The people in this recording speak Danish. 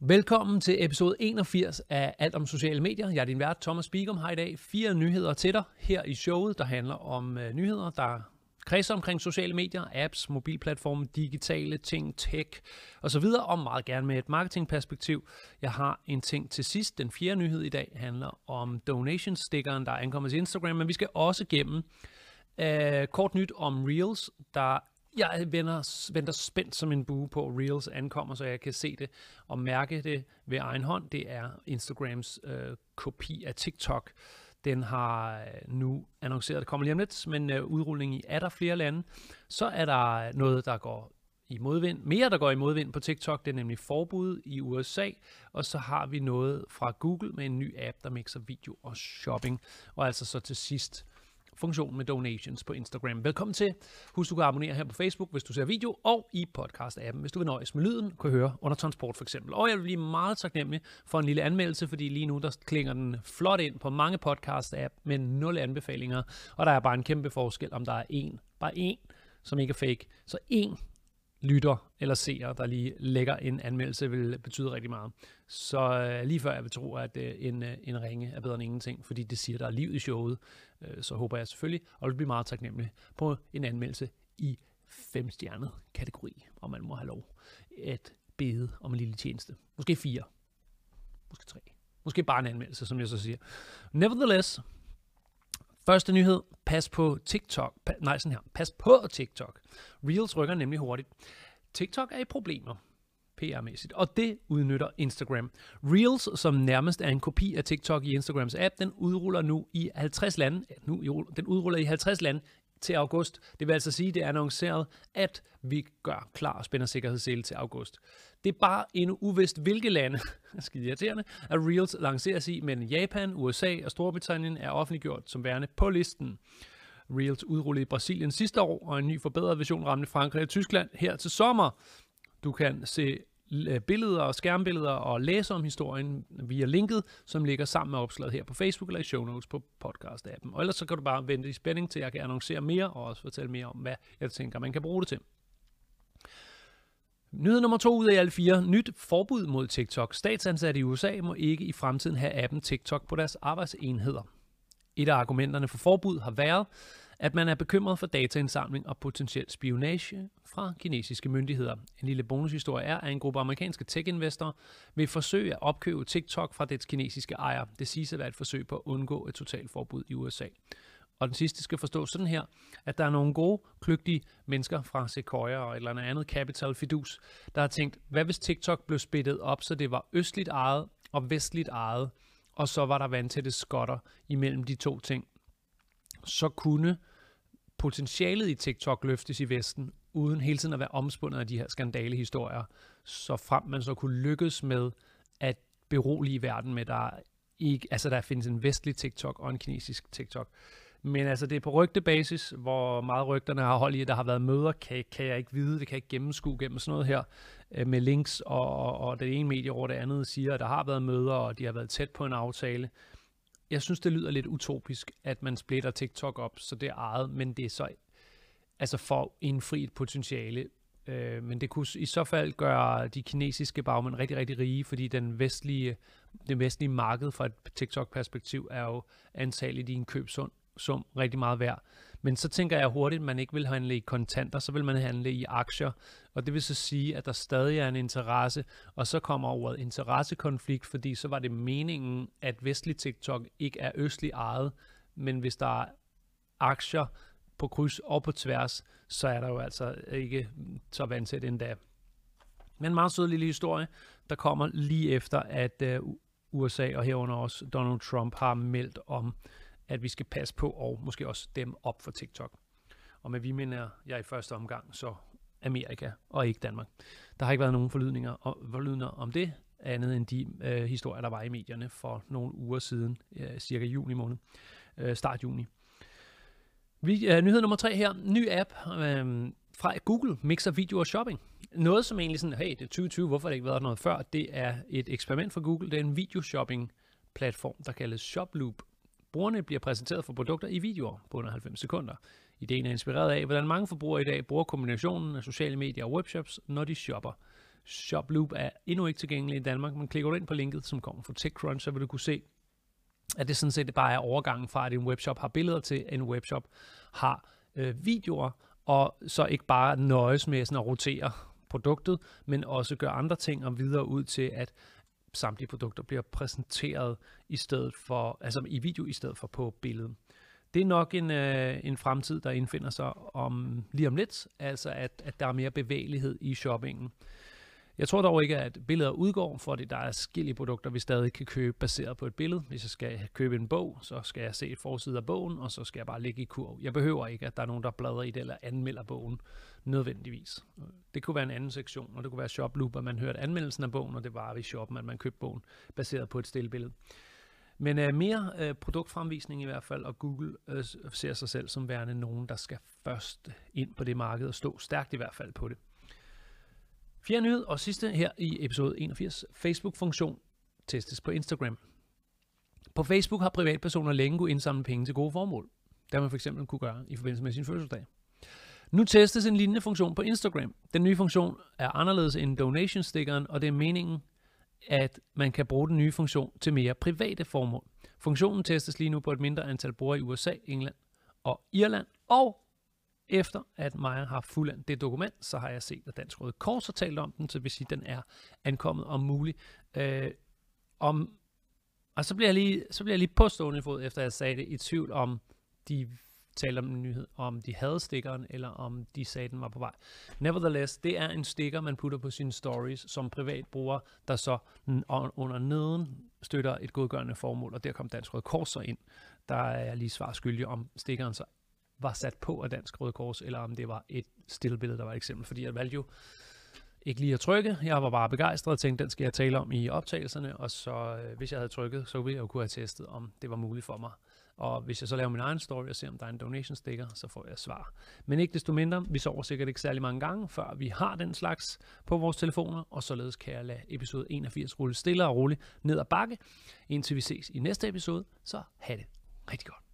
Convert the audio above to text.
Velkommen til episode 81 af Alt om sociale medier. Jeg er din vært, Thomas Bigum, har i dag fire nyheder til dig her i showet, der handler om øh, nyheder, der kredser omkring sociale medier, apps, mobilplatforme, digitale ting, tech osv., og meget gerne med et marketingperspektiv. Jeg har en ting til sidst. Den fjerde nyhed i dag handler om donation-stickeren, der er ankommet til Instagram, men vi skal også gennem øh, kort nyt om Reels, der jeg venter, venter spændt som en bue på, at Reels ankommer, så jeg kan se det og mærke det ved egen hånd. Det er Instagrams øh, kopi af TikTok. Den har øh, nu annonceret, at det kommer lige om lidt, men øh, udrulningen i er der flere lande. Så er der noget, der går i modvind. Mere, der går i modvind på TikTok, det er nemlig forbud i USA. Og så har vi noget fra Google med en ny app, der mixer video og shopping. Og altså så til sidst funktion med donations på Instagram. Velkommen til. Husk, du kan abonnere her på Facebook, hvis du ser video, og i podcast-appen, hvis du vil nøjes med lyden, kan høre under transport for eksempel. Og jeg vil blive meget taknemmelig for en lille anmeldelse, fordi lige nu der klinger den flot ind på mange podcast-app med nul anbefalinger, og der er bare en kæmpe forskel, om der er en, bare en, som ikke er fake. Så en lytter eller seer, der lige lægger en anmeldelse, vil betyde rigtig meget. Så øh, lige før jeg vil tro, at øh, en, øh, en ringe er bedre end ingenting, fordi det siger, der er liv i showet, øh, så håber jeg selvfølgelig, og vil blive meget taknemmelig på en anmeldelse i femstjernet kategori, og man må have lov at bede om en lille tjeneste. Måske fire. Måske tre. Måske bare en anmeldelse, som jeg så siger. Nevertheless, Første nyhed, pas på TikTok. Pa, nej, sådan her. Pas på TikTok. Reels rykker nemlig hurtigt. TikTok er i problemer. PR-mæssigt, og det udnytter Instagram. Reels, som nærmest er en kopi af TikTok i Instagrams app, den udruller nu i 50 lande. Nu, den udruller i 50 lande til august. Det vil altså sige, at det er annonceret, at vi gør klar og spænder sikkerhedssele til august. Det er bare endnu uvist, hvilke lande, skide irriterende, at Reels lanceres i, men Japan, USA og Storbritannien er offentliggjort som værende på listen. Reels udrullede i Brasilien sidste år, og en ny forbedret version ramte Frankrig og Tyskland her til sommer. Du kan se Øh, billeder og skærmbilleder og læse om historien via linket, som ligger sammen med opslaget her på Facebook eller i show notes på podcast-appen. Og ellers så kan du bare vente i spænding til, at jeg kan annoncere mere og også fortælle mere om, hvad jeg tænker, man kan bruge det til. Nyhed nummer to ud af alle fire. Nyt forbud mod TikTok. Statsansatte i USA må ikke i fremtiden have appen TikTok på deres arbejdsenheder. Et af argumenterne for forbud har været, at man er bekymret for dataindsamling og potentiel spionage fra kinesiske myndigheder. En lille bonushistorie er, at en gruppe amerikanske tech-investorer vil forsøge at opkøbe TikTok fra dets kinesiske ejer. Det siges at være et forsøg på at undgå et totalforbud i USA. Og den sidste skal forstås sådan her, at der er nogle gode, kløgtige mennesker fra Sequoia og et eller andet Capital Fidus, der har tænkt, hvad hvis TikTok blev splittet op, så det var østligt ejet og vestligt ejet, og så var der vandtætte skotter imellem de to ting. Så kunne potentialet i TikTok løftes i Vesten, uden hele tiden at være omspundet af de her skandalehistorier, så frem man så kunne lykkes med at berolige verden med, der ikke, altså der findes en vestlig TikTok og en kinesisk TikTok. Men altså, det er på rygtebasis, hvor meget rygterne har holdt i, der har været møder, kan, kan jeg ikke vide, det kan jeg ikke gennemskue gennem sådan noget her, øh, med links, og, og det ene medie over det andet siger, at der har været møder, og de har været tæt på en aftale. Jeg synes, det lyder lidt utopisk, at man splitter TikTok op, så det er ejet, men det er så altså for at indfri et potentiale. Øh, men det kunne i så fald gøre de kinesiske bagmænd rigtig, rigtig rige, fordi den vestlige, det vestlige marked fra et TikTok-perspektiv er jo antageligt i en købsund sum rigtig meget værd. Men så tænker jeg hurtigt, at man ikke vil handle i kontanter, så vil man handle i aktier. Og det vil så sige, at der stadig er en interesse, og så kommer ordet interessekonflikt, fordi så var det meningen, at vestlig TikTok ikke er østlig ejet, men hvis der er aktier på kryds og på tværs, så er der jo altså ikke så vandsæt endda. Men en meget sød lille historie, der kommer lige efter, at øh, USA og herunder også Donald Trump har meldt om at vi skal passe på og måske også dem op for TikTok. Og med vi mener jeg i første omgang så Amerika og ikke Danmark. Der har ikke været nogen forlydninger, forlydninger om det, andet end de øh, historier, der var i medierne for nogle uger siden, øh, cirka juni måned, øh, start juni. Vi, øh, nyhed nummer tre her. Ny app øh, fra Google mixer video og shopping. Noget som egentlig sådan, hey, det er 2020, hvorfor har det ikke været noget før? Det er et eksperiment fra Google. Det er en video shopping platform, der kaldes ShopLoop. Brugerne bliver præsenteret for produkter i videoer på under 90 sekunder. Ideen er inspireret af, hvordan mange forbrugere i dag bruger kombinationen af sociale medier og webshops, når de shopper. Shoploop er endnu ikke tilgængelig i Danmark, men klikker du ind på linket, som kommer fra TechCrunch, så vil du kunne se, at det sådan set bare er overgangen fra, at en webshop har billeder til, at en webshop har øh, videoer, og så ikke bare nøjes med sådan at rotere produktet, men også gøre andre ting og videre ud til, at samtlige produkter bliver præsenteret i stedet for, altså i video i stedet for på billedet. Det er nok en, øh, en fremtid, der indfinder sig om lige om lidt, altså at, at der er mere bevægelighed i shoppingen. Jeg tror dog ikke, at billeder udgår, fordi der er skille produkter, vi stadig kan købe baseret på et billede. Hvis jeg skal købe en bog, så skal jeg se et forside af bogen, og så skal jeg bare ligge i kurv. Jeg behøver ikke, at der er nogen, der bladrer i det eller anmelder bogen nødvendigvis. Det kunne være en anden sektion, og det kunne være Shoploop, at man hørte anmeldelsen af bogen, og det var i shoppen, at man købte bogen baseret på et stillbillede. Men uh, mere uh, produktfremvisning i hvert fald, og Google uh, ser sig selv som værende nogen, der skal først ind på det marked og stå stærkt i hvert fald på det. Fjerde nyhed og sidste her i episode 81. Facebook-funktion testes på Instagram. På Facebook har privatpersoner længe kunne indsamle penge til gode formål. Det har man fx kunne gøre i forbindelse med sin fødselsdag. Nu testes en lignende funktion på Instagram. Den nye funktion er anderledes end donation-stickeren, og det er meningen, at man kan bruge den nye funktion til mere private formål. Funktionen testes lige nu på et mindre antal brugere i USA, England og Irland, og efter at Maja har fuldendt det dokument, så har jeg set, at Dansk Røde Kors har talt om den, så vil sige, at den er ankommet om muligt. Øh, om, og så bliver, jeg lige, så bliver jeg lige på stående fod, efter jeg sagde det, i tvivl om de talte om en nyhed, om de havde stikkeren, eller om de sagde, at den var på vej. Nevertheless, det er en sticker, man putter på sine stories som privatbruger, der så under neden støtter et godgørende formål, og der kom Dansk Røde Kors så ind. Der er lige svar skyldig om stikkeren så var sat på af Dansk Røde Kors, eller om det var et stillbillede, der var et eksempel. Fordi jeg valgte jo ikke lige at trykke. Jeg var bare begejstret og tænkte, den skal jeg tale om i optagelserne, og så øh, hvis jeg havde trykket, så ville jeg jo kunne have testet, om det var muligt for mig. Og hvis jeg så laver min egen story og ser, om der er en donation sticker, så får jeg svar. Men ikke desto mindre, vi sover sikkert ikke særlig mange gange, før vi har den slags på vores telefoner, og således kan jeg lade episode 81 rulle stille og roligt ned ad bakke, indtil vi ses i næste episode. Så have det rigtig godt.